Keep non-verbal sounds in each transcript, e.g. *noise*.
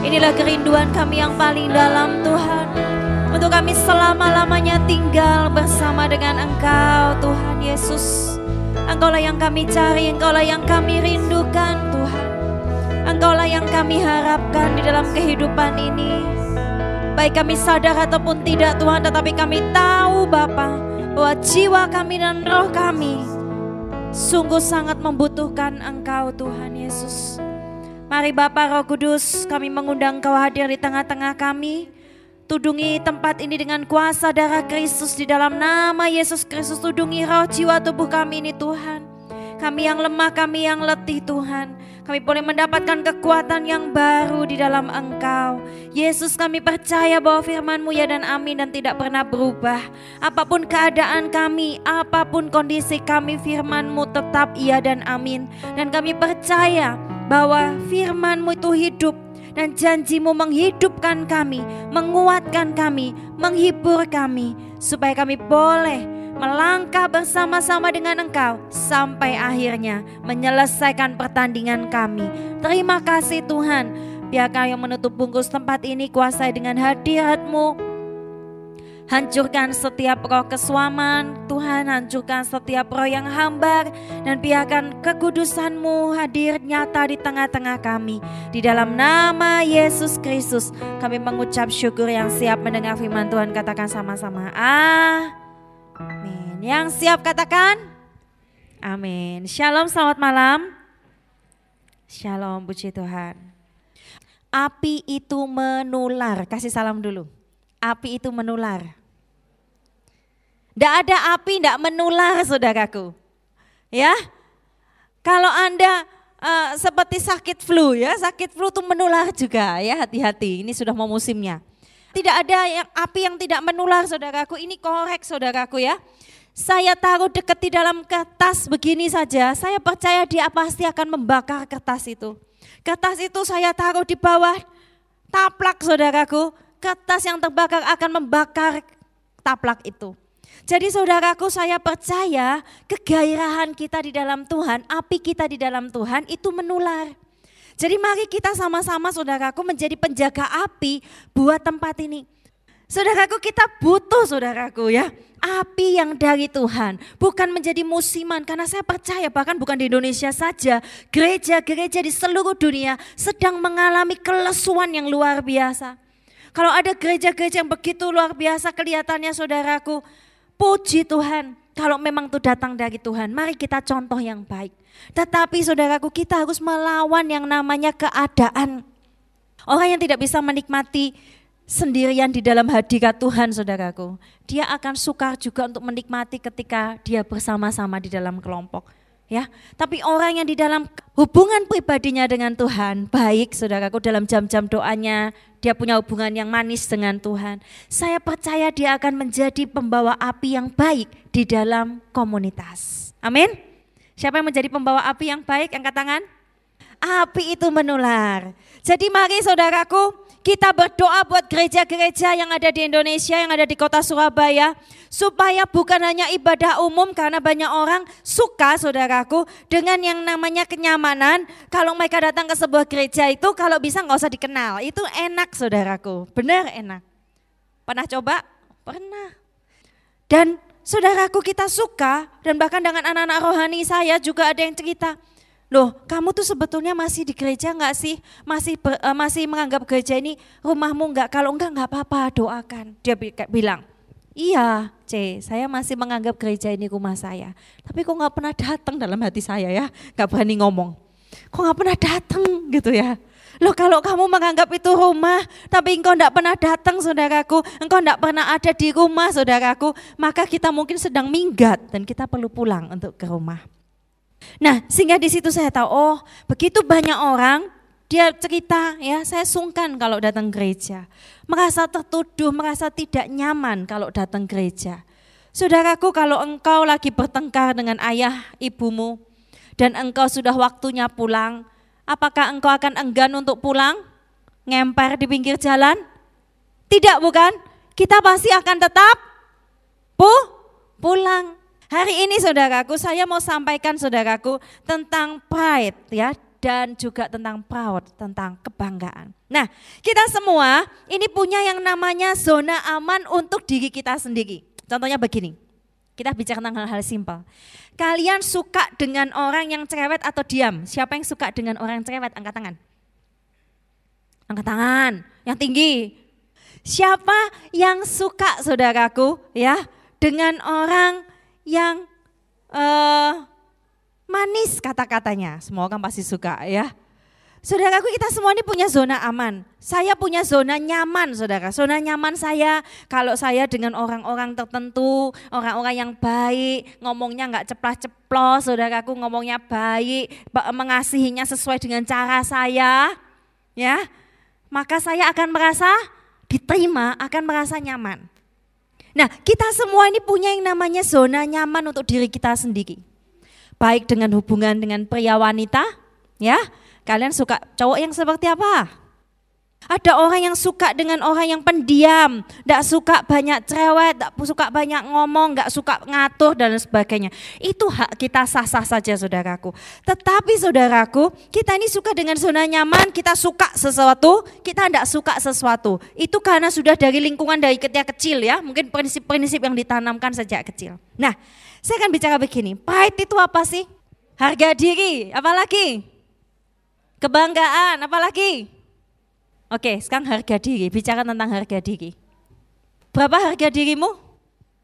Inilah kerinduan kami yang paling dalam Tuhan. Untuk kami selama-lamanya tinggal bersama dengan Engkau Tuhan Yesus. Engkaulah yang kami cari, Engkaulah yang kami rindukan Tuhan. Engkaulah yang kami harapkan di dalam kehidupan ini. Baik kami sadar ataupun tidak Tuhan, tetapi kami tahu Bapa bahwa jiwa kami dan roh kami sungguh sangat membutuhkan Engkau Tuhan Yesus. Mari Bapak Roh Kudus, kami mengundang Kau hadir di tengah-tengah kami. Tudungi tempat ini dengan kuasa darah Kristus di dalam nama Yesus Kristus. Tudungi roh jiwa tubuh kami ini Tuhan. Kami yang lemah, kami yang letih Tuhan. Kami boleh mendapatkan kekuatan yang baru di dalam Engkau. Yesus kami percaya bahwa firman-Mu ya dan amin dan tidak pernah berubah. Apa pun keadaan kami, apa pun kondisi kami, firman-Mu tetap iya dan amin. Dan kami percaya bahwa firman-Mu itu hidup dan janjimu menghidupkan kami, menguatkan kami, menghibur kami, supaya kami boleh melangkah bersama-sama dengan Engkau sampai akhirnya menyelesaikan pertandingan kami. Terima kasih Tuhan, biar Kau yang menutup bungkus tempat ini kuasai dengan hadiratmu, Hancurkan setiap roh kesuaman, Tuhan hancurkan setiap roh yang hambar dan biarkan kekudusanmu hadir nyata di tengah-tengah kami. Di dalam nama Yesus Kristus kami mengucap syukur yang siap mendengar firman Tuhan katakan sama-sama. Amin. Yang siap katakan? Amin. Shalom, selamat malam. Shalom, puji Tuhan. Api itu menular. Kasih salam dulu. Api itu menular. Tidak ada api tidak menular saudaraku. Ya, kalau Anda uh, seperti sakit flu ya, sakit flu itu menular juga ya, hati-hati. Ini sudah mau musimnya. Tidak ada yang api yang tidak menular saudaraku. Ini korek saudaraku ya. Saya taruh dekat di dalam kertas begini saja, saya percaya dia pasti akan membakar kertas itu. Kertas itu saya taruh di bawah taplak saudaraku. Kertas yang terbakar akan membakar taplak itu. Jadi saudaraku saya percaya kegairahan kita di dalam Tuhan, api kita di dalam Tuhan itu menular. Jadi mari kita sama-sama saudaraku menjadi penjaga api buat tempat ini. Saudaraku kita butuh saudaraku ya api yang dari Tuhan. Bukan menjadi musiman karena saya percaya bahkan bukan di Indonesia saja. Gereja-gereja di seluruh dunia sedang mengalami kelesuan yang luar biasa. Kalau ada gereja-gereja yang begitu luar biasa kelihatannya saudaraku Puji Tuhan, kalau memang itu datang dari Tuhan, mari kita contoh yang baik. Tetapi saudaraku, kita harus melawan yang namanya keadaan. Orang yang tidak bisa menikmati sendirian di dalam hadirat Tuhan, saudaraku, dia akan sukar juga untuk menikmati ketika dia bersama-sama di dalam kelompok ya. Tapi orang yang di dalam hubungan pribadinya dengan Tuhan, baik saudaraku dalam jam-jam doanya, dia punya hubungan yang manis dengan Tuhan. Saya percaya dia akan menjadi pembawa api yang baik di dalam komunitas. Amin. Siapa yang menjadi pembawa api yang baik? Angkat tangan. Api itu menular. Jadi mari saudaraku, kita berdoa buat gereja-gereja yang ada di Indonesia, yang ada di kota Surabaya, supaya bukan hanya ibadah umum karena banyak orang suka saudaraku dengan yang namanya kenyamanan. Kalau mereka datang ke sebuah gereja itu kalau bisa nggak usah dikenal, itu enak saudaraku, benar enak. Pernah coba? Pernah. Dan saudaraku kita suka dan bahkan dengan anak-anak rohani saya juga ada yang cerita, Loh, kamu tuh sebetulnya masih di gereja nggak sih? Masih ber, uh, masih menganggap gereja ini rumahmu nggak? Kalau enggak nggak apa-apa, doakan. Dia bilang, iya, C, saya masih menganggap gereja ini rumah saya. Tapi kok nggak pernah datang dalam hati saya ya, nggak berani ngomong. Kok nggak pernah datang gitu ya? Loh kalau kamu menganggap itu rumah, tapi engkau tidak pernah datang saudaraku, engkau tidak pernah ada di rumah saudaraku, maka kita mungkin sedang minggat dan kita perlu pulang untuk ke rumah. Nah, sehingga di situ saya tahu, oh begitu banyak orang dia cerita ya, saya sungkan kalau datang gereja. Merasa tertuduh, merasa tidak nyaman kalau datang gereja. Saudaraku, kalau engkau lagi bertengkar dengan ayah ibumu dan engkau sudah waktunya pulang, apakah engkau akan enggan untuk pulang? Ngemper di pinggir jalan? Tidak bukan? Kita pasti akan tetap pu pulang. Hari ini saudaraku, saya mau sampaikan saudaraku tentang pride ya. dan juga tentang proud, tentang kebanggaan. Nah, kita semua ini punya yang namanya zona aman untuk diri kita sendiri. Contohnya begini, kita bicara tentang hal-hal simpel. Kalian suka dengan orang yang cerewet atau diam? Siapa yang suka dengan orang yang cerewet? Angkat tangan. Angkat tangan, yang tinggi. Siapa yang suka saudaraku ya dengan orang yang uh, manis kata-katanya? Semua orang pasti suka ya. Saudaraku kita semua ini punya zona aman. Saya punya zona nyaman saudara. Zona nyaman saya kalau saya dengan orang-orang tertentu, orang-orang yang baik, ngomongnya nggak ceplas-ceplos, saudaraku ngomongnya baik, mengasihinya sesuai dengan cara saya. ya Maka saya akan merasa diterima, akan merasa nyaman. Nah kita semua ini punya yang namanya zona nyaman untuk diri kita sendiri. Baik dengan hubungan dengan pria wanita, ya Kalian suka cowok yang seperti apa? Ada orang yang suka dengan orang yang pendiam, tidak suka banyak cerewet, tidak suka banyak ngomong, nggak suka ngatur dan sebagainya. Itu hak kita sah-sah saja saudaraku. Tetapi saudaraku, kita ini suka dengan zona nyaman, kita suka sesuatu, kita tidak suka sesuatu. Itu karena sudah dari lingkungan dari ketika kecil ya, mungkin prinsip-prinsip yang ditanamkan sejak kecil. Nah, saya akan bicara begini, pride itu apa sih? Harga diri, apalagi? Kebanggaan, apalagi? Oke, sekarang harga diri, bicara tentang harga diri. Berapa harga dirimu?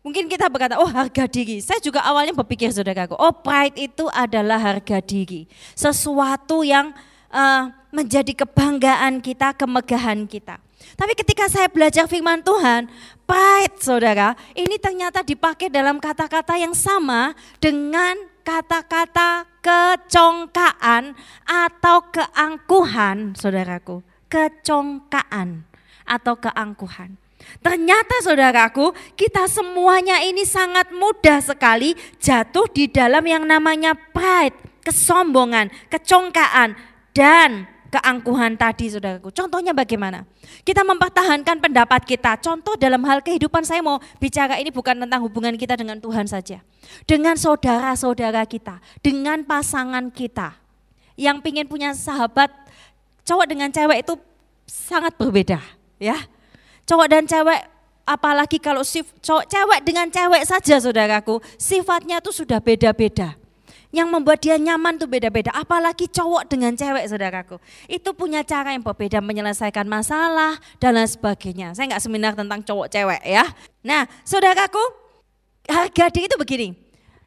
Mungkin kita berkata, oh harga diri. Saya juga awalnya berpikir saudaraku, oh pride itu adalah harga diri. Sesuatu yang uh, menjadi kebanggaan kita, kemegahan kita. Tapi ketika saya belajar firman Tuhan, pride saudara, ini ternyata dipakai dalam kata-kata yang sama dengan kata-kata kecongkaan atau keangkuhan, saudaraku. Kecongkaan atau keangkuhan. Ternyata saudaraku, kita semuanya ini sangat mudah sekali jatuh di dalam yang namanya pride, kesombongan, kecongkaan, dan keangkuhan tadi saudaraku. Contohnya bagaimana? Kita mempertahankan pendapat kita. Contoh dalam hal kehidupan saya mau bicara ini bukan tentang hubungan kita dengan Tuhan saja. Dengan saudara-saudara kita, dengan pasangan kita. Yang ingin punya sahabat cowok dengan cewek itu sangat berbeda ya. Cowok dan cewek apalagi kalau sif, cowok cewek dengan cewek saja saudaraku, sifatnya itu sudah beda-beda. Yang membuat dia nyaman tuh beda-beda. Apalagi cowok dengan cewek saudaraku. Itu punya cara yang berbeda menyelesaikan masalah dan lain sebagainya. Saya nggak seminar tentang cowok cewek ya. Nah saudaraku harga diri itu begini.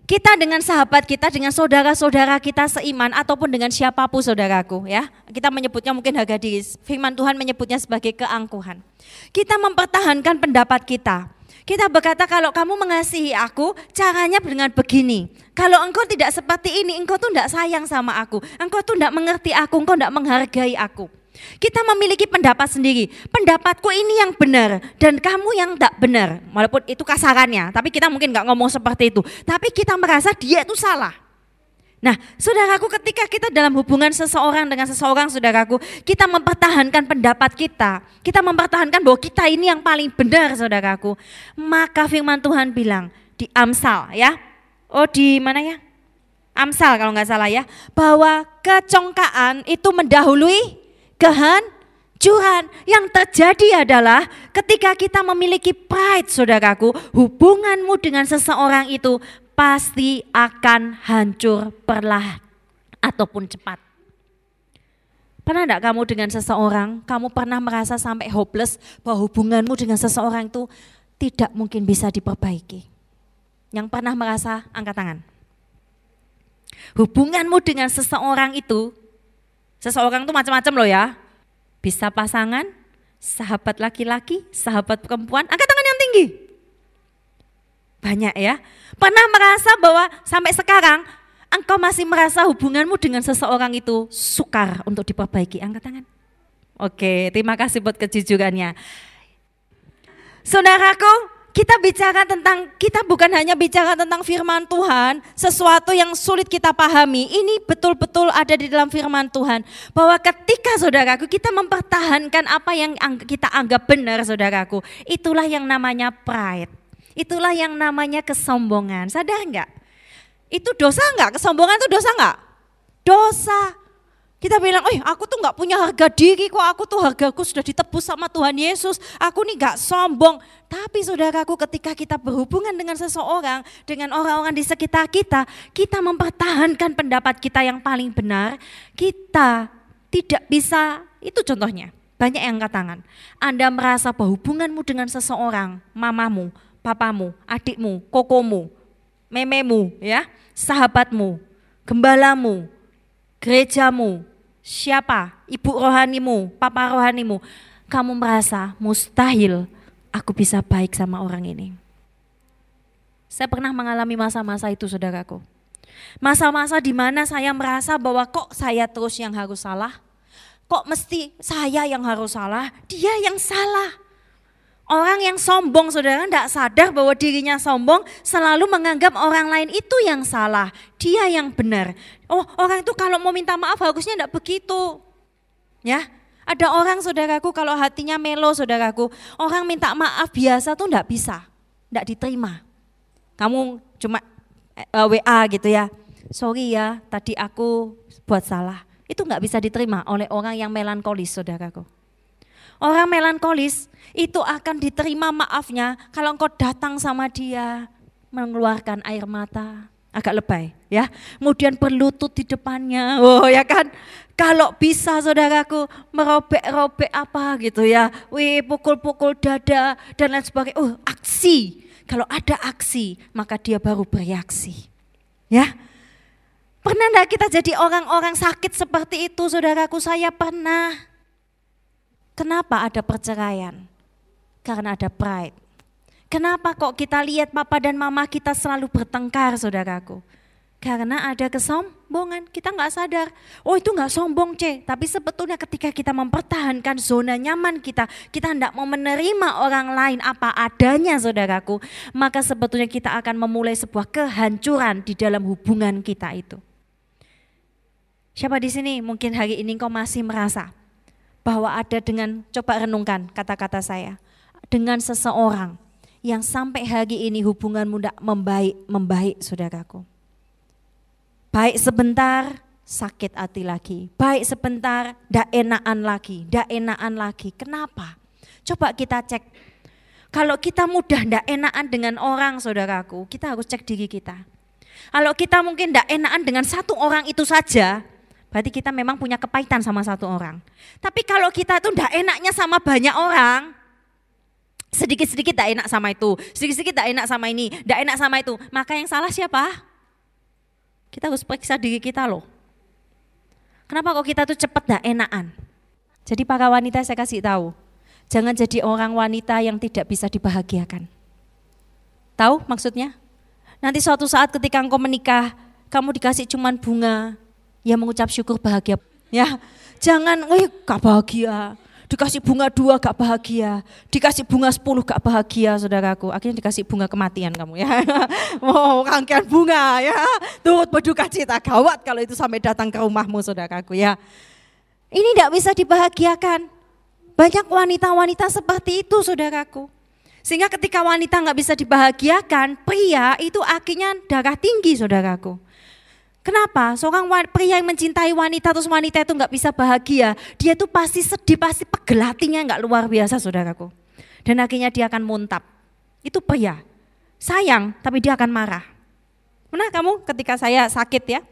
Kita dengan sahabat kita, dengan saudara-saudara kita seiman ataupun dengan siapa pun saudaraku ya. Kita menyebutnya mungkin harga. Firman Tuhan menyebutnya sebagai keangkuhan. Kita mempertahankan pendapat kita kita berkata kalau kamu mengasihi aku, caranya dengan begini. Kalau engkau tidak seperti ini, engkau tuh tidak sayang sama aku. Engkau tuh tidak mengerti aku, engkau tidak menghargai aku. Kita memiliki pendapat sendiri. Pendapatku ini yang benar dan kamu yang tidak benar. Walaupun itu kasarannya, tapi kita mungkin nggak ngomong seperti itu. Tapi kita merasa dia itu salah. Nah, saudaraku ketika kita dalam hubungan seseorang dengan seseorang, saudaraku, kita mempertahankan pendapat kita. Kita mempertahankan bahwa kita ini yang paling benar, saudaraku. Maka firman Tuhan bilang di Amsal ya. Oh di mana ya? Amsal kalau nggak salah ya. Bahwa kecongkaan itu mendahului kehancuran. Yang terjadi adalah ketika kita memiliki pride, saudaraku, hubunganmu dengan seseorang itu pasti akan hancur perlahan ataupun cepat. Pernah enggak kamu dengan seseorang, kamu pernah merasa sampai hopeless bahwa hubunganmu dengan seseorang itu tidak mungkin bisa diperbaiki? Yang pernah merasa, angkat tangan. Hubunganmu dengan seseorang itu, seseorang itu macam-macam loh ya. Bisa pasangan, sahabat laki-laki, sahabat perempuan, angkat tangan yang tinggi. Banyak ya. Pernah merasa bahwa sampai sekarang engkau masih merasa hubunganmu dengan seseorang itu sukar untuk diperbaiki? Angkat tangan. Oke, terima kasih buat kejujurannya. Saudaraku, kita bicara tentang, kita bukan hanya bicara tentang firman Tuhan, sesuatu yang sulit kita pahami. Ini betul-betul ada di dalam firman Tuhan. Bahwa ketika saudaraku kita mempertahankan apa yang kita anggap benar saudaraku, itulah yang namanya pride. Itulah yang namanya kesombongan. Sadar enggak? Itu dosa enggak? Kesombongan itu dosa enggak? Dosa. Kita bilang, eh aku tuh nggak punya harga diri kok, aku tuh hargaku sudah ditebus sama Tuhan Yesus. Aku nih nggak sombong. Tapi saudaraku ketika kita berhubungan dengan seseorang, dengan orang-orang di sekitar kita, kita mempertahankan pendapat kita yang paling benar, kita tidak bisa, itu contohnya. Banyak yang angkat tangan. Anda merasa bahwa hubunganmu dengan seseorang, mamamu, papamu, adikmu, kokomu, mememu, ya, sahabatmu, gembalamu, gerejamu, siapa, ibu rohanimu, papa rohanimu, kamu merasa mustahil aku bisa baik sama orang ini. Saya pernah mengalami masa-masa itu saudaraku. Masa-masa di mana saya merasa bahwa kok saya terus yang harus salah, kok mesti saya yang harus salah, dia yang salah. Orang yang sombong saudara tidak sadar bahwa dirinya sombong selalu menganggap orang lain itu yang salah. Dia yang benar. Oh orang itu kalau mau minta maaf harusnya tidak begitu. Ya, ada orang saudaraku kalau hatinya melo saudaraku. Orang minta maaf biasa tuh tidak bisa, tidak diterima. Kamu cuma uh, eh, WA gitu ya. Sorry ya tadi aku buat salah. Itu nggak bisa diterima oleh orang yang melankolis saudaraku. Orang melankolis itu akan diterima maafnya kalau engkau datang sama dia mengeluarkan air mata agak lebay ya. Kemudian berlutut di depannya. *laughs* Oh ya kan? Kalau bisa saudaraku merobek-robek apa gitu ya. Wih, pukul-pukul dada dan lain sebagainya. Oh, aksi. Kalau ada aksi, maka dia baru bereaksi. Ya. Pernah enggak kita jadi orang-orang sakit seperti itu, saudaraku? Saya pernah. Kenapa ada perceraian? Karena ada pride. Kenapa kok kita lihat papa dan mama kita selalu bertengkar saudaraku? Karena ada kesombongan, kita nggak sadar. Oh itu nggak sombong C, tapi sebetulnya ketika kita mempertahankan zona nyaman kita, kita tidak mau menerima orang lain apa adanya saudaraku, maka sebetulnya kita akan memulai sebuah kehancuran di dalam hubungan kita itu. Siapa di sini mungkin hari ini kau masih merasa bahwa ada dengan, coba renungkan kata-kata saya, dengan seseorang yang sampai hari ini hubunganmu tidak membaik, membaik saudaraku. Baik sebentar, sakit hati lagi. Baik sebentar, tidak enakan lagi, tidak enakan lagi. Kenapa? Coba kita cek. Kalau kita mudah tidak enakan dengan orang saudaraku, kita harus cek diri kita. Kalau kita mungkin tidak enakan dengan satu orang itu saja, Berarti kita memang punya kepahitan sama satu orang. Tapi kalau kita tuh ndak enaknya sama banyak orang, sedikit-sedikit tidak enak sama itu, sedikit-sedikit tidak enak sama ini, tidak enak sama itu, maka yang salah siapa? Kita harus periksa diri kita loh. Kenapa kok kita tuh cepat tidak enakan? Jadi para wanita saya kasih tahu, jangan jadi orang wanita yang tidak bisa dibahagiakan. Tahu maksudnya? Nanti suatu saat ketika engkau menikah, kamu dikasih cuman bunga, ya mengucap syukur bahagia. Ya, jangan, eh gak bahagia. Dikasih bunga dua gak bahagia, dikasih bunga sepuluh gak bahagia saudaraku. Akhirnya dikasih bunga kematian kamu ya. *laughs* Mau oh, rangkaian bunga ya. Turut berduka cita gawat kalau itu sampai datang ke rumahmu saudaraku ya. Ini tidak bisa dibahagiakan. Banyak wanita-wanita seperti itu saudaraku. Sehingga ketika wanita nggak bisa dibahagiakan, pria itu akhirnya darah tinggi saudaraku. Kenapa? Seorang pria yang mencintai wanita terus wanita itu nggak bisa bahagia, dia itu pasti sedih, pasti pegel hatinya nggak luar biasa saudaraku. Dan akhirnya dia akan muntap. Itu pria. Sayang, tapi dia akan marah. Pernah kamu ketika saya sakit ya?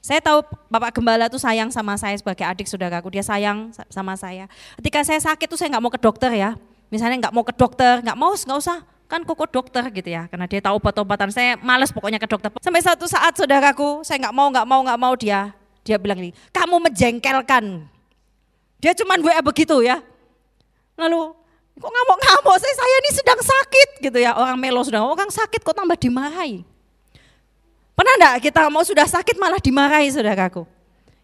Saya tahu Bapak Gembala itu sayang sama saya sebagai adik saudaraku, dia sayang sama saya. Ketika saya sakit tuh saya nggak mau ke dokter ya. Misalnya nggak mau ke dokter, nggak mau, nggak usah, kan koko dokter gitu ya karena dia tahu obat-obatan. Saya males pokoknya ke dokter. Sampai satu saat saudaraku saya nggak mau nggak mau nggak mau dia dia bilang ini kamu menjengkelkan. Dia cuman WA begitu ya. Lalu kok ngamuk-ngamuk saya saya ini sedang sakit. Gitu ya orang melo sudah orang sakit kok tambah dimarahi? Pernah enggak kita mau sudah sakit malah dimarahi saudaraku?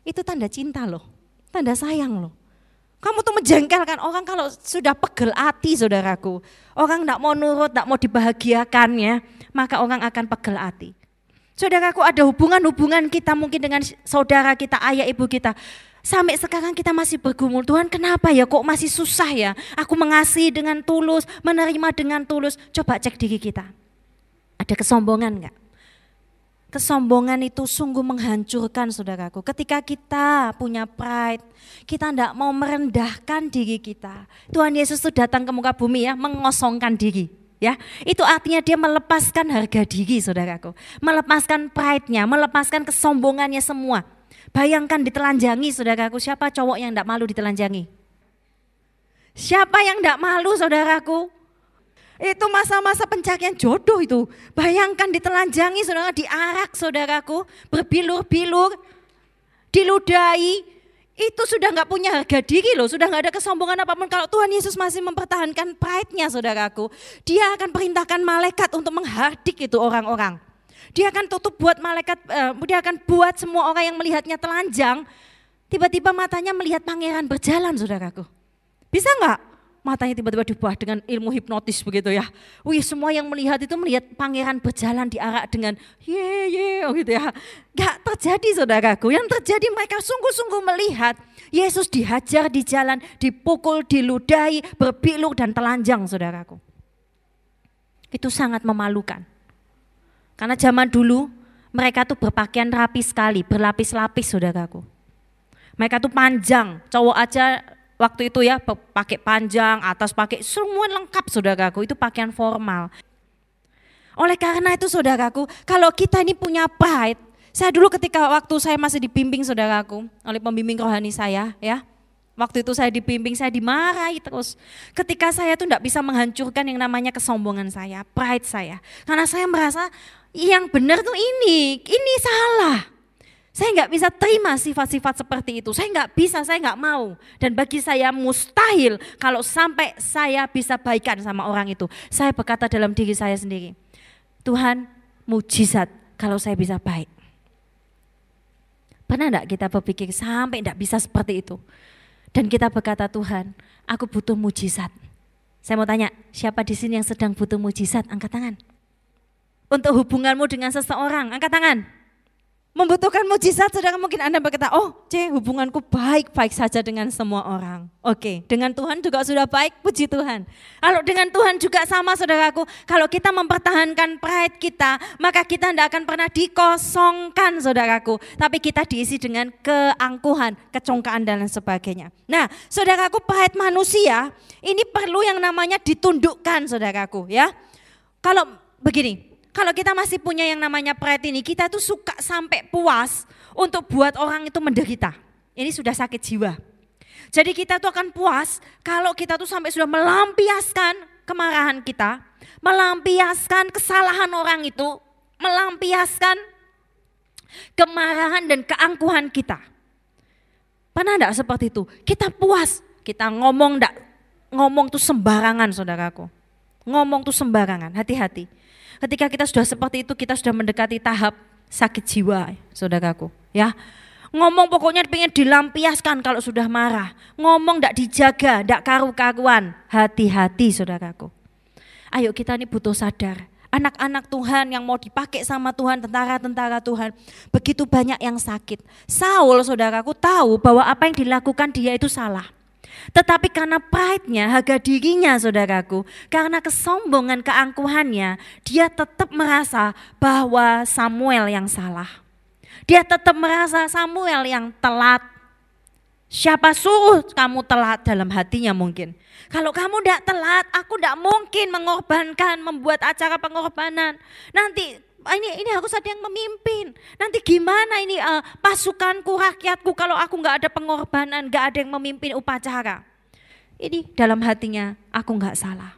Itu tanda cinta loh tanda sayang loh kamu tuh menjengkelkan orang kalau sudah pegel hati saudaraku. Orang tidak mau nurut, tidak mau dibahagiakan ya, maka orang akan pegel hati. Saudaraku ada hubungan-hubungan kita mungkin dengan saudara kita, ayah ibu kita. Sampai sekarang kita masih bergumul, Tuhan kenapa ya kok masih susah ya? Aku mengasihi dengan tulus, menerima dengan tulus. Coba cek diri kita. Ada kesombongan enggak? Kesombongan itu sungguh menghancurkan saudaraku. Ketika kita punya pride, kita tidak mau merendahkan diri kita. Tuhan Yesus itu datang ke muka bumi ya, mengosongkan diri. Ya, itu artinya dia melepaskan harga diri saudaraku. Melepaskan pride-nya, melepaskan kesombongannya semua. Bayangkan ditelanjangi saudaraku, siapa cowok yang tidak malu ditelanjangi? Siapa yang tidak malu saudaraku? Itu masa-masa pencarian jodoh itu. Bayangkan ditelanjangi saudara, diarak saudaraku, berbilur-bilur, diludahi. Itu sudah nggak punya harga diri loh, sudah nggak ada kesombongan apa pun. Kalau Tuhan Yesus masih mempertahankan pride-nya saudaraku, dia akan perintahkan malaikat untuk menghardik itu orang-orang. Dia akan tutup buat malaikat, uh, dia akan buat semua orang yang melihatnya telanjang, tiba-tiba matanya melihat pangeran berjalan saudaraku. Bisa nggak? Matanya tiba-tiba dibuah dengan ilmu hipnotis begitu ya. Wih semua yang melihat itu melihat pangeran berjalan di arah dengan ye ye oh gitu ya. Gak terjadi saudaraku, yang terjadi mereka sungguh-sungguh melihat Yesus dihajar di jalan, dipukul, diludahi, berbilur dan telanjang saudaraku. Itu sangat memalukan. Karena zaman dulu mereka tuh berpakaian rapi sekali, berlapis-lapis saudaraku. Mereka tuh panjang, cowok aja waktu itu ya pakai panjang, atas pakai semua lengkap saudaraku, itu pakaian formal. Oleh karena itu saudaraku, kalau kita ini punya pride, saya dulu ketika waktu saya masih dibimbing saudaraku oleh pembimbing rohani saya ya, Waktu itu saya dibimbing, saya dimarahi terus. Ketika saya tuh tidak bisa menghancurkan yang namanya kesombongan saya, pride saya. Karena saya merasa yang benar tuh ini, ini salah. Saya nggak bisa terima sifat-sifat seperti itu. Saya nggak bisa, saya nggak mau. Dan bagi saya mustahil kalau sampai saya bisa baikan sama orang itu. Saya berkata dalam diri saya sendiri, Tuhan mujizat kalau saya bisa baik. Pernah enggak kita berpikir sampai enggak bisa seperti itu? Dan kita berkata Tuhan, aku butuh mujizat. Saya mau tanya, siapa di sini yang sedang butuh mujizat? Angkat tangan. Untuk hubunganmu dengan seseorang, angkat tangan membutuhkan mujizat, saudara mungkin Anda berkata, oh C, hubunganku baik-baik saja dengan semua orang. Oke, dengan Tuhan juga sudah baik, puji Tuhan. Kalau dengan Tuhan juga sama saudaraku, kalau kita mempertahankan pride kita, maka kita tidak akan pernah dikosongkan saudaraku. Tapi kita diisi dengan keangkuhan, kecongkaan dan sebagainya. Nah saudaraku pride manusia, ini perlu yang namanya ditundukkan saudaraku ya. Kalau begini, kalau kita masih punya yang namanya pride ini, kita tuh suka sampai puas untuk buat orang itu menderita. Ini sudah sakit jiwa. Jadi kita tuh akan puas kalau kita tuh sampai sudah melampiaskan kemarahan kita, melampiaskan kesalahan orang itu, melampiaskan kemarahan dan keangkuhan kita. Pernah enggak seperti itu? Kita puas, kita ngomong enggak, ngomong tuh sembarangan saudaraku. Ngomong tuh sembarangan, hati-hati. Ketika kita sudah seperti itu, kita sudah mendekati tahap sakit jiwa, saudaraku. Ya, ngomong pokoknya pengen dilampiaskan kalau sudah marah. Ngomong tidak dijaga, tidak karu-karuan. Hati-hati, saudaraku. Ayo kita ini butuh sadar. Anak-anak Tuhan yang mau dipakai sama Tuhan, tentara-tentara Tuhan. Begitu banyak yang sakit. Saul, saudaraku, tahu bahwa apa yang dilakukan dia itu salah. Tetapi karena pride-nya, harga dirinya saudaraku, karena kesombongan keangkuhannya, dia tetap merasa bahwa Samuel yang salah. Dia tetap merasa Samuel yang telat. Siapa suruh kamu telat dalam hatinya mungkin. Kalau kamu tidak telat, aku tidak mungkin mengorbankan, membuat acara pengorbanan. Nanti ini ini harus ada yang memimpin. Nanti gimana ini uh, pasukanku, rakyatku kalau aku nggak ada pengorbanan, nggak ada yang memimpin upacara. Ini dalam hatinya aku nggak salah.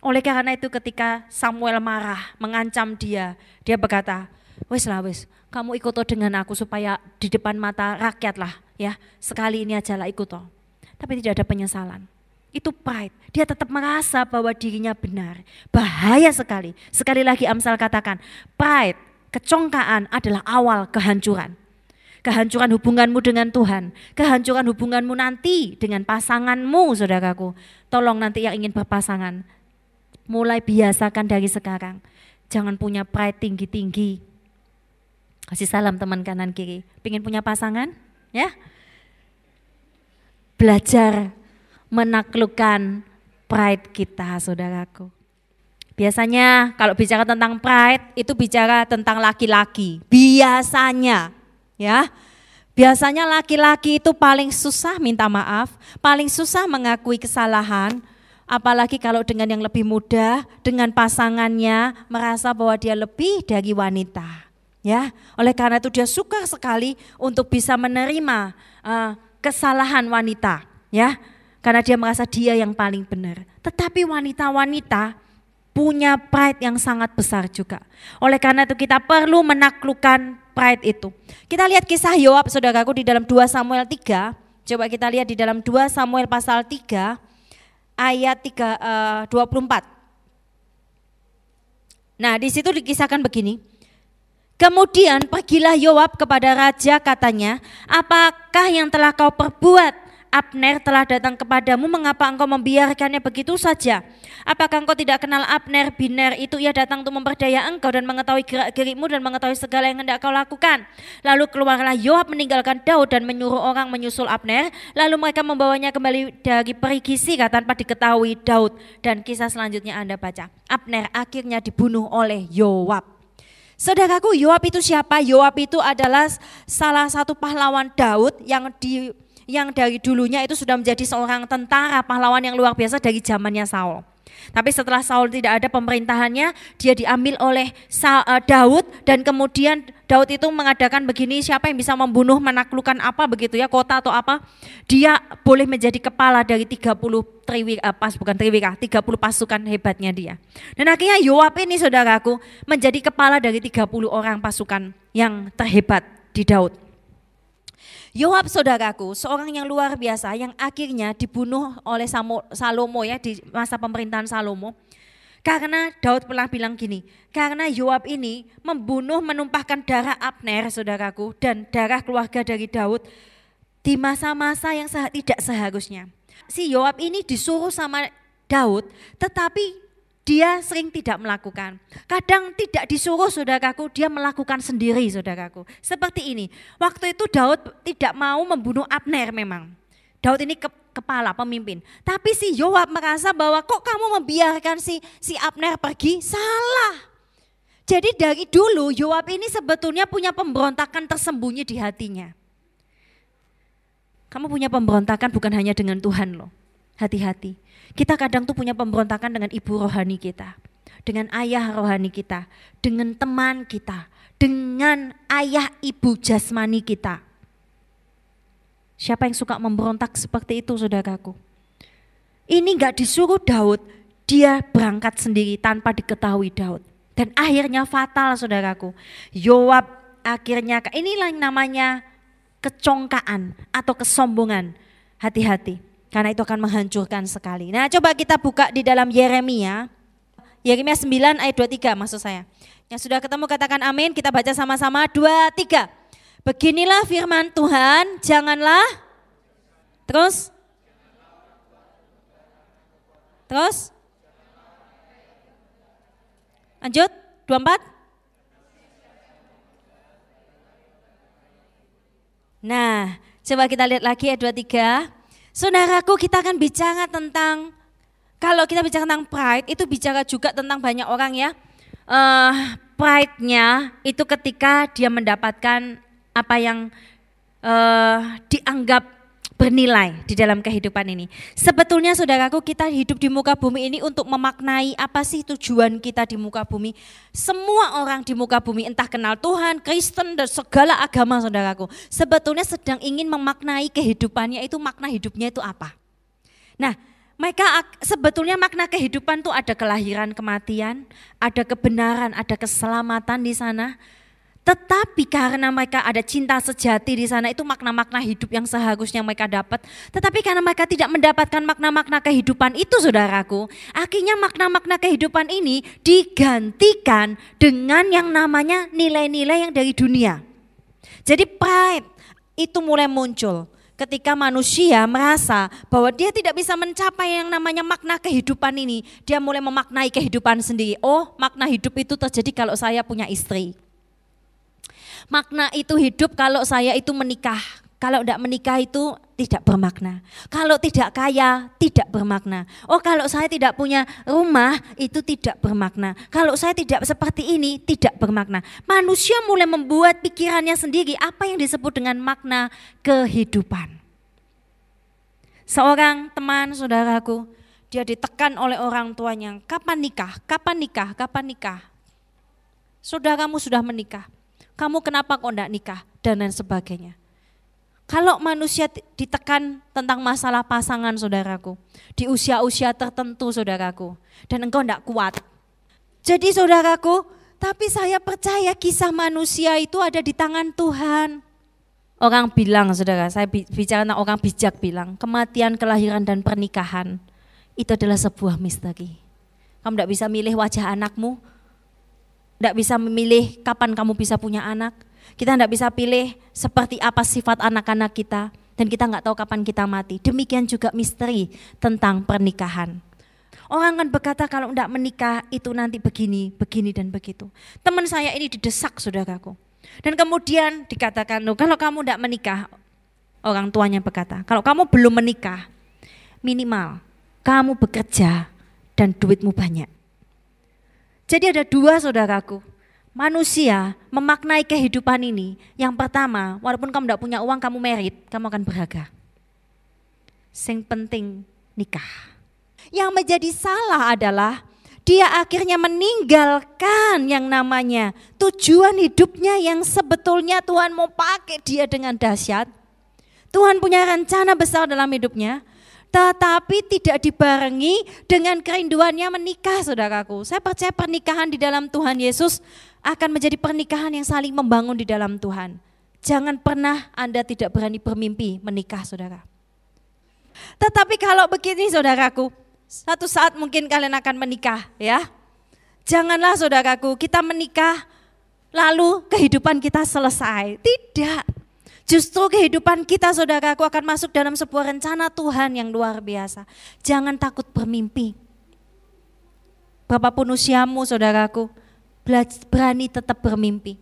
Oleh karena itu ketika Samuel marah, mengancam dia, dia berkata, wes lah wes, kamu ikut dengan aku supaya di depan mata rakyat lah ya, sekali ini aja lah ikut. Tapi tidak ada penyesalan itu pride. Dia tetap merasa bahwa dirinya benar. Bahaya sekali. Sekali lagi Amsal katakan, pride, kecongkaan adalah awal kehancuran. Kehancuran hubunganmu dengan Tuhan, kehancuran hubunganmu nanti dengan pasanganmu, saudaraku. Tolong nanti yang ingin berpasangan, mulai biasakan dari sekarang. Jangan punya pride tinggi-tinggi. Kasih salam teman kanan kiri. Pengen punya pasangan? Ya? Belajar menaklukkan pride kita, saudaraku. Biasanya kalau bicara tentang pride itu bicara tentang laki-laki. Biasanya ya. Biasanya laki-laki itu paling susah minta maaf, paling susah mengakui kesalahan, apalagi kalau dengan yang lebih muda, dengan pasangannya merasa bahwa dia lebih dari wanita. Ya, oleh karena itu dia suka sekali untuk bisa menerima uh, kesalahan wanita, ya. Karena dia merasa dia yang paling benar. Tetapi wanita-wanita punya pride yang sangat besar juga. Oleh karena itu kita perlu menaklukkan pride itu. Kita lihat kisah Yoab saudaraku di dalam 2 Samuel 3. Coba kita lihat di dalam 2 Samuel pasal 3 ayat 3, uh, 24. Nah di situ dikisahkan begini. Kemudian pergilah Yoab kepada raja katanya, apakah yang telah kau perbuat Abner telah datang kepadamu, mengapa engkau membiarkannya begitu saja? Apakah engkau tidak kenal Abner, Biner itu ia datang untuk memperdaya engkau dan mengetahui gerak-gerikmu dan mengetahui segala yang hendak kau lakukan. Lalu keluarlah Yoab meninggalkan Daud dan menyuruh orang menyusul Abner. Lalu mereka membawanya kembali dari perigi Sika tanpa diketahui Daud. Dan kisah selanjutnya Anda baca. Abner akhirnya dibunuh oleh Yoab. Saudaraku, Yoab itu siapa? Yoab itu adalah salah satu pahlawan Daud yang di yang dari dulunya itu sudah menjadi seorang tentara pahlawan yang luar biasa dari zamannya Saul. Tapi setelah Saul tidak ada pemerintahannya, dia diambil oleh eh, Daud dan kemudian Daud itu mengadakan begini, siapa yang bisa membunuh, menaklukkan apa begitu ya, kota atau apa, dia boleh menjadi kepala dari 30 triwika, eh, pas bukan triwika, 30 pasukan hebatnya dia. Dan akhirnya Yoab ini saudaraku menjadi kepala dari 30 orang pasukan yang terhebat di Daud. Yoab saudaraku, seorang yang luar biasa yang akhirnya dibunuh oleh Salomo ya di masa pemerintahan Salomo. Karena Daud pernah bilang gini, karena Yoab ini membunuh menumpahkan darah Abner saudaraku dan darah keluarga dari Daud di masa-masa yang tidak seharusnya. Si Yoab ini disuruh sama Daud tetapi dia sering tidak melakukan. Kadang tidak disuruh saudaraku, dia melakukan sendiri saudaraku. Seperti ini, waktu itu Daud tidak mau membunuh Abner memang. Daud ini ke, kepala pemimpin. Tapi si Yoab merasa bahwa kok kamu membiarkan si si Abner pergi? Salah. Jadi dari dulu Yoab ini sebetulnya punya pemberontakan tersembunyi di hatinya. Kamu punya pemberontakan bukan hanya dengan Tuhan loh. Hati-hati kita kadang tuh punya pemberontakan dengan ibu rohani kita, dengan ayah rohani kita, dengan teman kita, dengan ayah ibu jasmani kita. Siapa yang suka memberontak seperti itu saudaraku? Ini nggak disuruh Daud, dia berangkat sendiri tanpa diketahui Daud. Dan akhirnya fatal saudaraku. Yoab akhirnya, inilah yang namanya kecongkaan atau kesombongan. Hati-hati. Karena itu akan menghancurkan sekali. Nah coba kita buka di dalam Yeremia. Yeremia 9 ayat 23 maksud saya. Yang sudah ketemu katakan amin, kita baca sama-sama. Dua, tiga. Beginilah firman Tuhan, janganlah. Terus. Terus. Lanjut, 24. Nah, coba kita lihat lagi ayat 23. Saudaraku kita akan bicara tentang, kalau kita bicara tentang pride itu bicara juga tentang banyak orang ya. Uh, pride-nya itu ketika dia mendapatkan apa yang uh, dianggap bernilai di dalam kehidupan ini. Sebetulnya saudaraku kita hidup di muka bumi ini untuk memaknai apa sih tujuan kita di muka bumi. Semua orang di muka bumi entah kenal Tuhan, Kristen dan segala agama saudaraku. Sebetulnya sedang ingin memaknai kehidupannya itu makna hidupnya itu apa. Nah mereka sebetulnya makna kehidupan itu ada kelahiran, kematian, ada kebenaran, ada keselamatan di sana tetapi karena mereka ada cinta sejati di sana itu makna-makna hidup yang seharusnya mereka dapat. Tetapi karena mereka tidak mendapatkan makna-makna kehidupan itu saudaraku. Akhirnya makna-makna kehidupan ini digantikan dengan yang namanya nilai-nilai yang dari dunia. Jadi pride itu mulai muncul ketika manusia merasa bahwa dia tidak bisa mencapai yang namanya makna kehidupan ini. Dia mulai memaknai kehidupan sendiri. Oh makna hidup itu terjadi kalau saya punya istri Makna itu hidup kalau saya itu menikah Kalau tidak menikah itu tidak bermakna. Kalau tidak kaya tidak bermakna. Oh kalau saya tidak punya rumah itu tidak bermakna. Kalau saya tidak seperti ini tidak bermakna. Manusia mulai membuat pikirannya sendiri apa yang disebut dengan makna kehidupan. Seorang teman saudaraku, dia ditekan oleh orang tuanya, kapan nikah, kapan nikah, kapan nikah. Saudaramu sudah menikah, kamu kenapa kok tidak nikah, dan lain sebagainya. Kalau manusia ditekan tentang masalah pasangan saudaraku, di usia-usia tertentu saudaraku, dan engkau tidak kuat. Jadi saudaraku, tapi saya percaya kisah manusia itu ada di tangan Tuhan. Orang bilang saudara, saya bicara tentang orang bijak bilang, kematian, kelahiran dan pernikahan itu adalah sebuah misteri. Kamu tidak bisa milih wajah anakmu, tidak bisa memilih kapan kamu bisa punya anak, kita tidak bisa pilih seperti apa sifat anak-anak kita dan kita nggak tahu kapan kita mati. Demikian juga misteri tentang pernikahan. Orang kan berkata kalau tidak menikah itu nanti begini, begini dan begitu. Teman saya ini didesak saudaraku. Dan kemudian dikatakan, loh kalau kamu tidak menikah, orang tuanya berkata, kalau kamu belum menikah, minimal kamu bekerja dan duitmu banyak. Jadi ada dua saudaraku, manusia memaknai kehidupan ini, yang pertama, walaupun kamu tidak punya uang, kamu merit, kamu akan berharga. Sing penting nikah. Yang menjadi salah adalah dia akhirnya meninggalkan yang namanya tujuan hidupnya yang sebetulnya Tuhan mau pakai dia dengan dahsyat. Tuhan punya rencana besar dalam hidupnya, tetapi tidak dibarengi dengan kerinduannya menikah saudaraku. Saya percaya pernikahan di dalam Tuhan Yesus akan menjadi pernikahan yang saling membangun di dalam Tuhan. Jangan pernah Anda tidak berani bermimpi menikah saudara. Tetapi kalau begini saudaraku, satu saat mungkin kalian akan menikah ya. Janganlah saudaraku kita menikah lalu kehidupan kita selesai. Tidak. Justru kehidupan kita saudaraku akan masuk dalam sebuah rencana Tuhan yang luar biasa. Jangan takut bermimpi. Berapapun usiamu saudaraku, berani tetap bermimpi.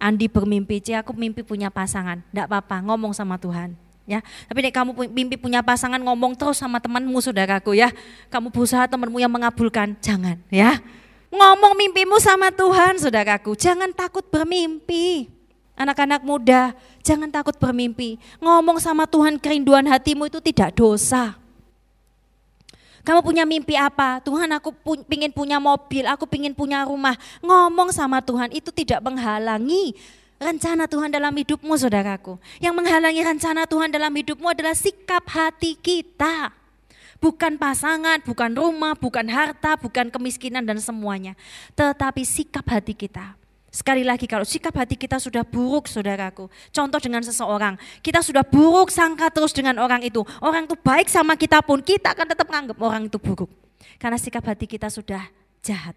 Andi bermimpi, Cie aku mimpi punya pasangan. Tidak apa-apa, ngomong sama Tuhan. Ya, tapi nek kamu mimpi punya pasangan ngomong terus sama temanmu saudaraku ya. Kamu berusaha temanmu yang mengabulkan, jangan ya. Ngomong mimpimu sama Tuhan saudaraku, jangan takut bermimpi. Anak-anak muda, jangan takut bermimpi. Ngomong sama Tuhan kerinduan hatimu itu tidak dosa. Kamu punya mimpi apa? Tuhan aku pu pingin punya mobil, aku pingin punya rumah. Ngomong sama Tuhan itu tidak menghalangi rencana Tuhan dalam hidupmu saudaraku. Yang menghalangi rencana Tuhan dalam hidupmu adalah sikap hati kita. Bukan pasangan, bukan rumah, bukan harta, bukan kemiskinan dan semuanya. Tetapi sikap hati kita. Sekali lagi kalau sikap hati kita sudah buruk saudaraku. Contoh dengan seseorang. Kita sudah buruk sangka terus dengan orang itu. Orang itu baik sama kita pun kita akan tetap menganggap orang itu buruk. Karena sikap hati kita sudah jahat.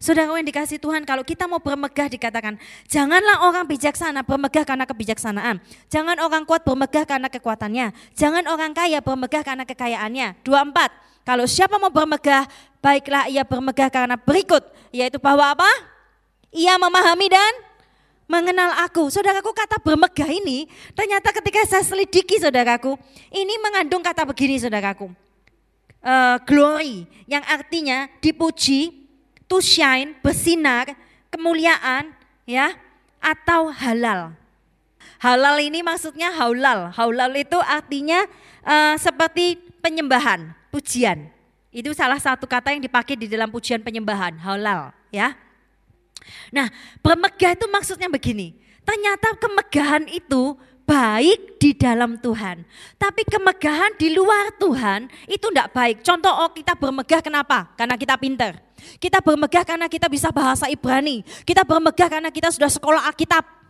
Saudara yang dikasih Tuhan, kalau kita mau bermegah dikatakan, janganlah orang bijaksana bermegah karena kebijaksanaan. Jangan orang kuat bermegah karena kekuatannya. Jangan orang kaya bermegah karena kekayaannya. Dua empat, kalau siapa mau bermegah, baiklah ia bermegah karena berikut, yaitu bahwa apa? Ia memahami dan mengenal aku. Saudaraku kata bermegah ini ternyata ketika saya selidiki saudaraku, ini mengandung kata begini saudaraku. Uh, glory yang artinya dipuji, to shine, bersinar, kemuliaan ya atau halal. Halal ini maksudnya haulal. Haulal itu artinya uh, seperti penyembahan, pujian. Itu salah satu kata yang dipakai di dalam pujian penyembahan, halal ya. Nah, bermegah itu maksudnya begini. Ternyata kemegahan itu baik di dalam Tuhan. Tapi kemegahan di luar Tuhan itu tidak baik. Contoh oh kita bermegah kenapa? Karena kita pinter. Kita bermegah karena kita bisa bahasa Ibrani. Kita bermegah karena kita sudah sekolah Alkitab.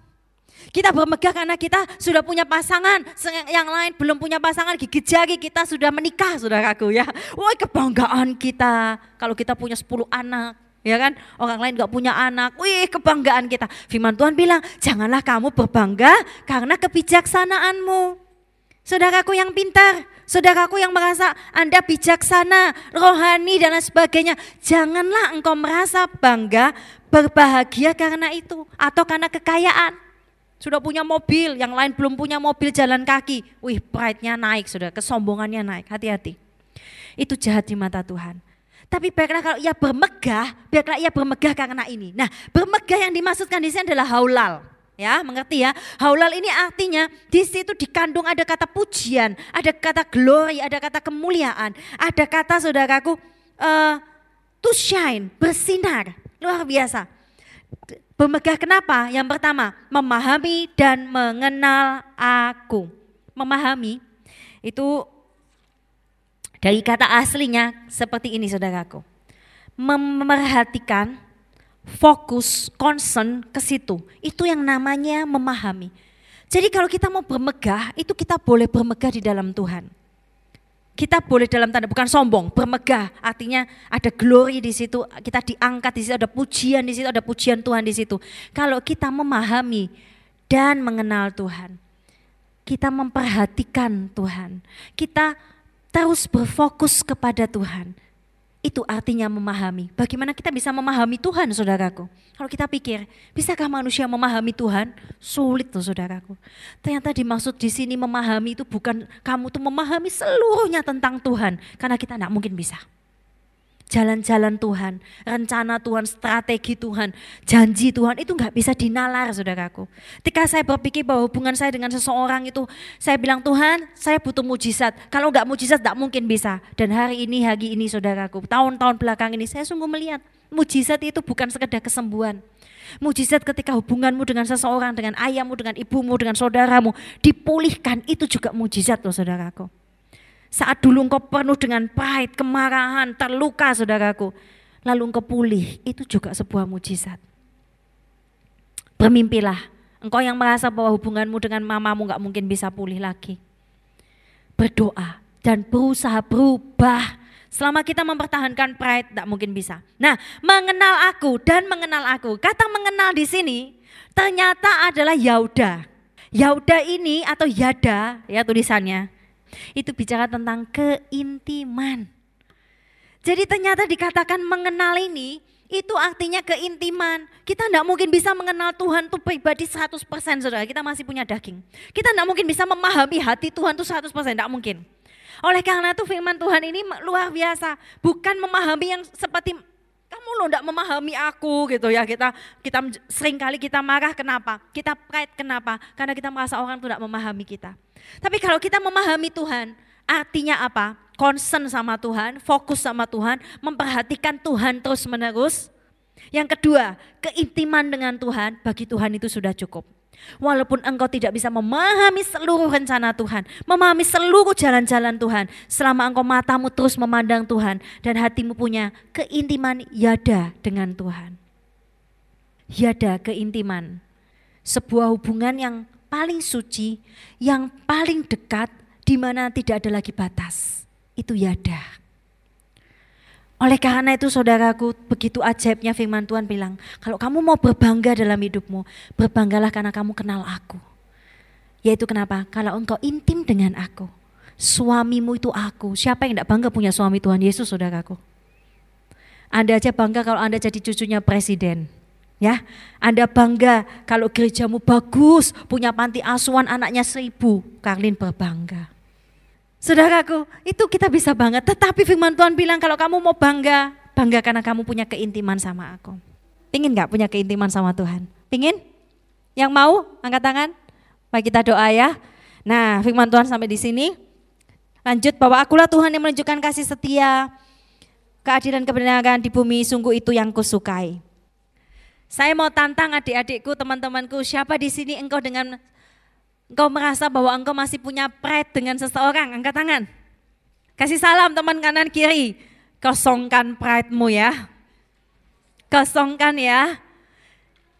Kita bermegah karena kita sudah punya pasangan, yang lain belum punya pasangan, gigit jari kita sudah menikah saudaraku ya. Wah kebanggaan kita kalau kita punya 10 anak, Ya kan? Orang lain gak punya anak. Wih kebanggaan kita. Firman Tuhan bilang, janganlah kamu berbangga karena kebijaksanaanmu. Saudaraku yang pintar, saudaraku yang merasa Anda bijaksana, rohani dan lain sebagainya. Janganlah engkau merasa bangga, berbahagia karena itu. Atau karena kekayaan. sudah punya mobil, yang lain belum punya mobil jalan kaki. Wih, pride-nya naik, sudah kesombongannya naik. Hati-hati. Itu jahat di mata Tuhan. Tapi baiklah kalau ia bermegah, biarlah ia bermegah karena ini. Nah, bermegah yang dimaksudkan di sini adalah haulal. Ya, mengerti ya? Haulal ini artinya di situ dikandung ada kata pujian, ada kata glory, ada kata kemuliaan, ada kata saudaraku uh, to shine, bersinar. Luar biasa. Bermegah kenapa? Yang pertama, memahami dan mengenal aku. Memahami itu dari kata aslinya seperti ini saudaraku. Memerhatikan, fokus, concern ke situ. Itu yang namanya memahami. Jadi kalau kita mau bermegah, itu kita boleh bermegah di dalam Tuhan. Kita boleh dalam tanda bukan sombong, bermegah. Artinya ada glory di situ, kita diangkat di situ, ada pujian di situ, ada pujian Tuhan di situ. Kalau kita memahami dan mengenal Tuhan, kita memperhatikan Tuhan, kita terus berfokus kepada Tuhan itu artinya memahami. Bagaimana kita bisa memahami Tuhan, saudaraku? Kalau kita pikir, bisakah manusia memahami Tuhan? Sulit tuh, saudaraku. Ternyata dimaksud di sini memahami itu bukan kamu tuh memahami seluruhnya tentang Tuhan, karena kita tidak mungkin bisa jalan-jalan Tuhan, rencana Tuhan, strategi Tuhan, janji Tuhan itu nggak bisa dinalar saudaraku. Ketika saya berpikir bahwa hubungan saya dengan seseorang itu, saya bilang Tuhan saya butuh mujizat. Kalau nggak mujizat nggak mungkin bisa. Dan hari ini, hari ini saudaraku, tahun-tahun belakang ini saya sungguh melihat mujizat itu bukan sekedar kesembuhan. Mujizat ketika hubunganmu dengan seseorang, dengan ayahmu, dengan ibumu, dengan saudaramu dipulihkan itu juga mujizat loh saudaraku. Saat dulu engkau penuh dengan pride, kemarahan, terluka saudaraku. Lalu engkau pulih, itu juga sebuah mujizat. Bermimpilah, engkau yang merasa bahwa hubunganmu dengan mamamu gak mungkin bisa pulih lagi. Berdoa dan berusaha berubah. Selama kita mempertahankan pride, tak mungkin bisa. Nah, mengenal aku dan mengenal aku. Kata mengenal di sini ternyata adalah Yauda. Yauda ini atau Yada ya tulisannya itu bicara tentang keintiman. Jadi ternyata dikatakan mengenal ini itu artinya keintiman. Kita tidak mungkin bisa mengenal Tuhan itu pribadi 100% saudara. Kita masih punya daging. Kita tidak mungkin bisa memahami hati Tuhan itu 100%, tidak mungkin. Oleh karena itu firman Tuhan ini luar biasa. Bukan memahami yang seperti kamu lo tidak memahami aku gitu ya. Kita kita sering kali kita marah kenapa? Kita pride kenapa? Karena kita merasa orang tidak memahami kita. Tapi kalau kita memahami Tuhan artinya apa? Concern sama Tuhan fokus sama Tuhan memperhatikan Tuhan terus menerus yang kedua keintiman dengan Tuhan bagi Tuhan itu sudah cukup Walaupun engkau tidak bisa memahami seluruh rencana Tuhan, memahami seluruh jalan-jalan Tuhan, selama engkau matamu terus memandang Tuhan dan hatimu punya keintiman yada dengan Tuhan. Yada keintiman, sebuah hubungan yang paling suci, yang paling dekat, di mana tidak ada lagi batas. Itu yada. Oleh karena itu saudaraku, begitu ajaibnya firman Tuhan bilang, kalau kamu mau berbangga dalam hidupmu, berbanggalah karena kamu kenal aku. Yaitu kenapa? Kalau engkau intim dengan aku, suamimu itu aku. Siapa yang tidak bangga punya suami Tuhan Yesus saudaraku? Anda aja bangga kalau Anda jadi cucunya presiden. Ya, Anda bangga kalau gerejamu bagus, punya panti asuhan anaknya seribu. Karlin berbangga. Saudaraku, itu kita bisa banget. Tetapi firman Tuhan bilang kalau kamu mau bangga, bangga karena kamu punya keintiman sama aku. Pingin gak punya keintiman sama Tuhan? Pingin? Yang mau angkat tangan? Baik kita doa ya. Nah firman Tuhan sampai di sini. Lanjut bahwa akulah Tuhan yang menunjukkan kasih setia, keadilan kebenaran di bumi sungguh itu yang kusukai. Saya mau tantang adik-adikku, teman-temanku, siapa di sini engkau dengan engkau merasa bahwa engkau masih punya pride dengan seseorang, angkat tangan. Kasih salam teman kanan kiri. Kosongkan pride-mu ya. Kosongkan ya.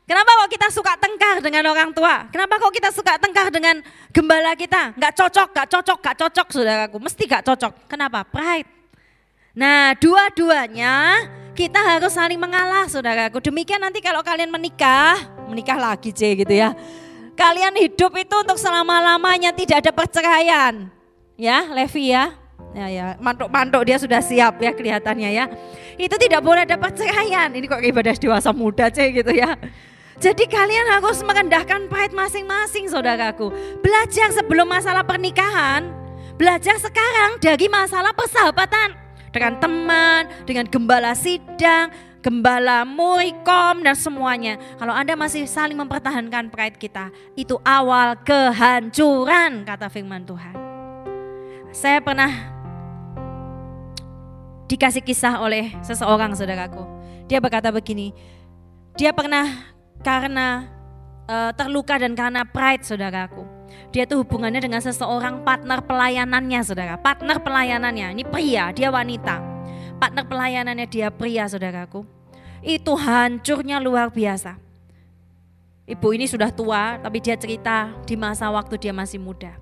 Kenapa kok kita suka tengkar dengan orang tua? Kenapa kok kita suka tengkar dengan gembala kita? Gak cocok, gak cocok, gak cocok saudaraku. Mesti gak cocok. Kenapa? Pride. Nah dua-duanya kita harus saling mengalah saudaraku. Demikian nanti kalau kalian menikah, menikah lagi C gitu ya Kalian hidup itu untuk selama-lamanya tidak ada perceraian. Ya, Levi ya. Ya ya, mantuk-mantuk dia sudah siap ya kelihatannya ya. Itu tidak boleh ada perceraian. Ini kok ibadah dewasa muda cek gitu ya. Jadi kalian harus merendahkan pride masing-masing saudaraku. Belajar sebelum masalah pernikahan, belajar sekarang dari masalah persahabatan dengan teman, dengan gembala sidang, gembala murikom dan semuanya. Kalau Anda masih saling mempertahankan pride kita, itu awal kehancuran kata firman Tuhan. Saya pernah dikasih kisah oleh seseorang saudaraku. Dia berkata begini, dia pernah karena uh, terluka dan karena pride saudaraku dia tuh hubungannya dengan seseorang partner pelayanannya saudara. Partner pelayanannya, ini pria, dia wanita. Partner pelayanannya dia pria saudaraku. Itu hancurnya luar biasa. Ibu ini sudah tua tapi dia cerita di masa waktu dia masih muda.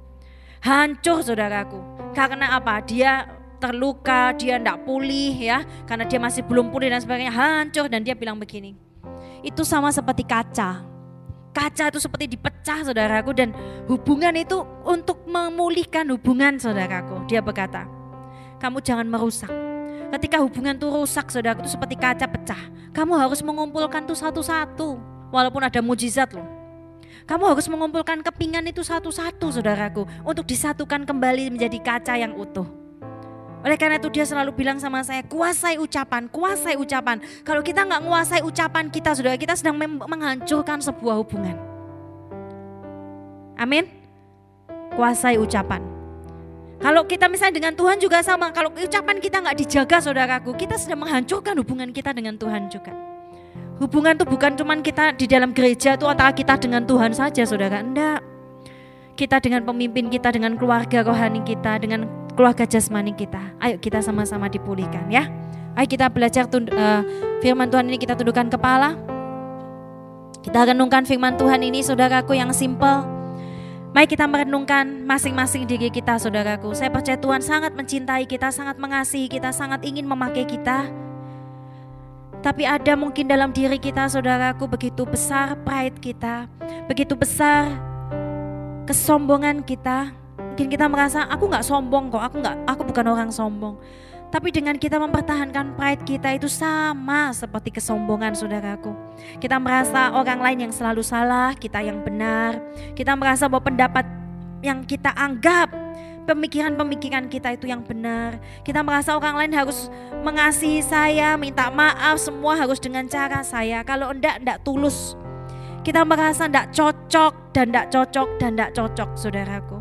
Hancur saudaraku. Karena apa? Dia terluka, dia tidak pulih ya. Karena dia masih belum pulih dan sebagainya. Hancur dan dia bilang begini. Itu sama seperti kaca kaca itu seperti dipecah saudaraku dan hubungan itu untuk memulihkan hubungan saudaraku. Dia berkata, kamu jangan merusak. Ketika hubungan itu rusak saudaraku itu seperti kaca pecah. Kamu harus mengumpulkan itu satu-satu. Walaupun ada mujizat loh. Kamu harus mengumpulkan kepingan itu satu-satu saudaraku. Untuk disatukan kembali menjadi kaca yang utuh. Oleh karena itu dia selalu bilang sama saya, kuasai ucapan, kuasai ucapan. Kalau kita nggak menguasai ucapan kita, saudara, kita sedang menghancurkan sebuah hubungan. Amin. Kuasai ucapan. Kalau kita misalnya dengan Tuhan juga sama, kalau ucapan kita nggak dijaga saudaraku, kita sedang menghancurkan hubungan kita dengan Tuhan juga. Hubungan itu bukan cuma kita di dalam gereja itu antara kita dengan Tuhan saja saudara, enggak. Kita dengan pemimpin kita, dengan keluarga rohani kita, dengan keluarga jasmani kita. Ayo kita sama-sama dipulihkan ya. Ayo kita belajar tund, uh, firman Tuhan ini kita tundukkan kepala. Kita renungkan firman Tuhan ini saudaraku yang simple. Mari kita merenungkan masing-masing diri kita saudaraku. Saya percaya Tuhan sangat mencintai kita, sangat mengasihi kita, sangat ingin memakai kita. Tapi ada mungkin dalam diri kita saudaraku begitu besar pride kita, begitu besar kesombongan kita, Mungkin kita merasa aku nggak sombong kok, aku nggak, aku bukan orang sombong. Tapi dengan kita mempertahankan pride kita itu sama seperti kesombongan saudaraku. Kita merasa orang lain yang selalu salah, kita yang benar. Kita merasa bahwa pendapat yang kita anggap pemikiran-pemikiran kita itu yang benar. Kita merasa orang lain harus mengasihi saya, minta maaf, semua harus dengan cara saya. Kalau enggak, enggak tulus. Kita merasa enggak cocok dan enggak cocok dan enggak cocok saudaraku.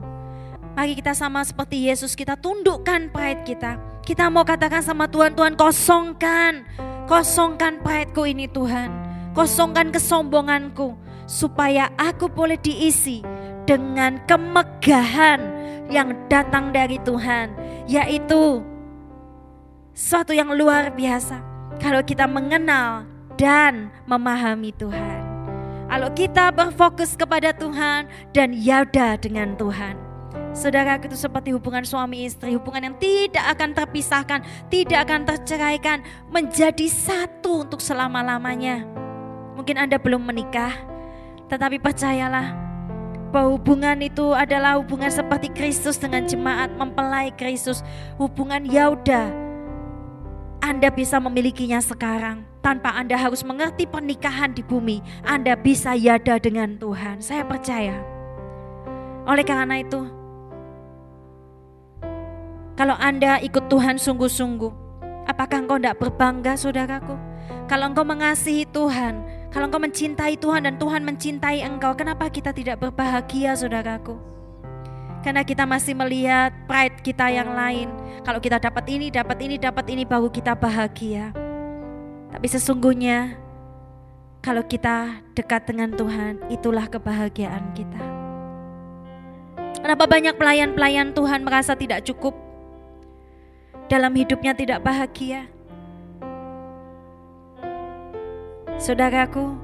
Mari kita sama seperti Yesus, kita tundukkan pride kita. Kita mau katakan sama Tuhan, Tuhan kosongkan, kosongkan prideku ini Tuhan. Kosongkan kesombonganku, supaya aku boleh diisi dengan kemegahan yang datang dari Tuhan. Yaitu suatu yang luar biasa. Kalau kita mengenal dan memahami Tuhan. Kalau kita berfokus kepada Tuhan dan yaudah dengan Tuhan Saudara itu seperti hubungan suami istri, hubungan yang tidak akan terpisahkan, tidak akan terceraikan, menjadi satu untuk selama-lamanya. Mungkin Anda belum menikah, tetapi percayalah bahwa hubungan itu adalah hubungan seperti Kristus dengan jemaat mempelai Kristus, hubungan Yauda. Anda bisa memilikinya sekarang tanpa Anda harus mengerti pernikahan di bumi. Anda bisa yada dengan Tuhan. Saya percaya. Oleh karena itu, kalau Anda ikut Tuhan sungguh-sungguh, apakah engkau tidak berbangga saudaraku? Kalau engkau mengasihi Tuhan, kalau engkau mencintai Tuhan dan Tuhan mencintai engkau, kenapa kita tidak berbahagia saudaraku? Karena kita masih melihat pride kita yang lain. Kalau kita dapat ini, dapat ini, dapat ini, baru kita bahagia. Tapi sesungguhnya kalau kita dekat dengan Tuhan, itulah kebahagiaan kita. Kenapa banyak pelayan-pelayan Tuhan merasa tidak cukup? Dalam hidupnya tidak bahagia. Saudaraku,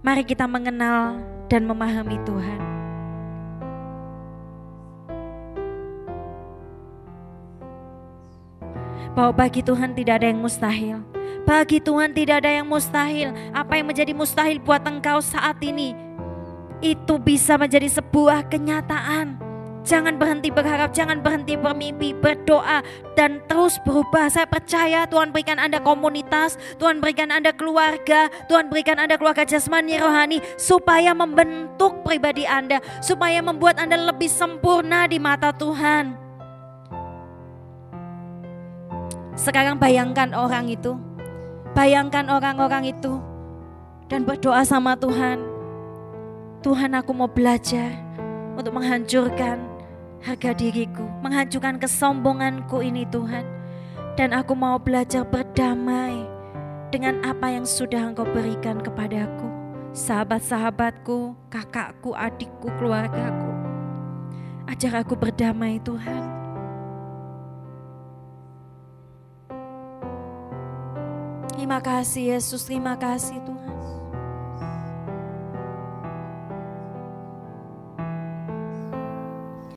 mari kita mengenal dan memahami Tuhan. Bahwa bagi Tuhan tidak ada yang mustahil. Bagi Tuhan tidak ada yang mustahil. Apa yang menjadi mustahil buat engkau saat ini, itu bisa menjadi sebuah kenyataan Jangan berhenti berharap, jangan berhenti bermimpi, berdoa dan terus berubah. Saya percaya Tuhan berikan Anda komunitas, Tuhan berikan Anda keluarga, Tuhan berikan Anda keluarga jasmani rohani supaya membentuk pribadi Anda, supaya membuat Anda lebih sempurna di mata Tuhan. Sekarang bayangkan orang itu, bayangkan orang-orang itu dan berdoa sama Tuhan. Tuhan aku mau belajar untuk menghancurkan harga diriku, menghancurkan kesombonganku ini Tuhan. Dan aku mau belajar berdamai dengan apa yang sudah Engkau berikan kepadaku. Sahabat-sahabatku, kakakku, adikku, keluargaku. Ajar aku berdamai Tuhan. Terima kasih Yesus, terima kasih Tuhan.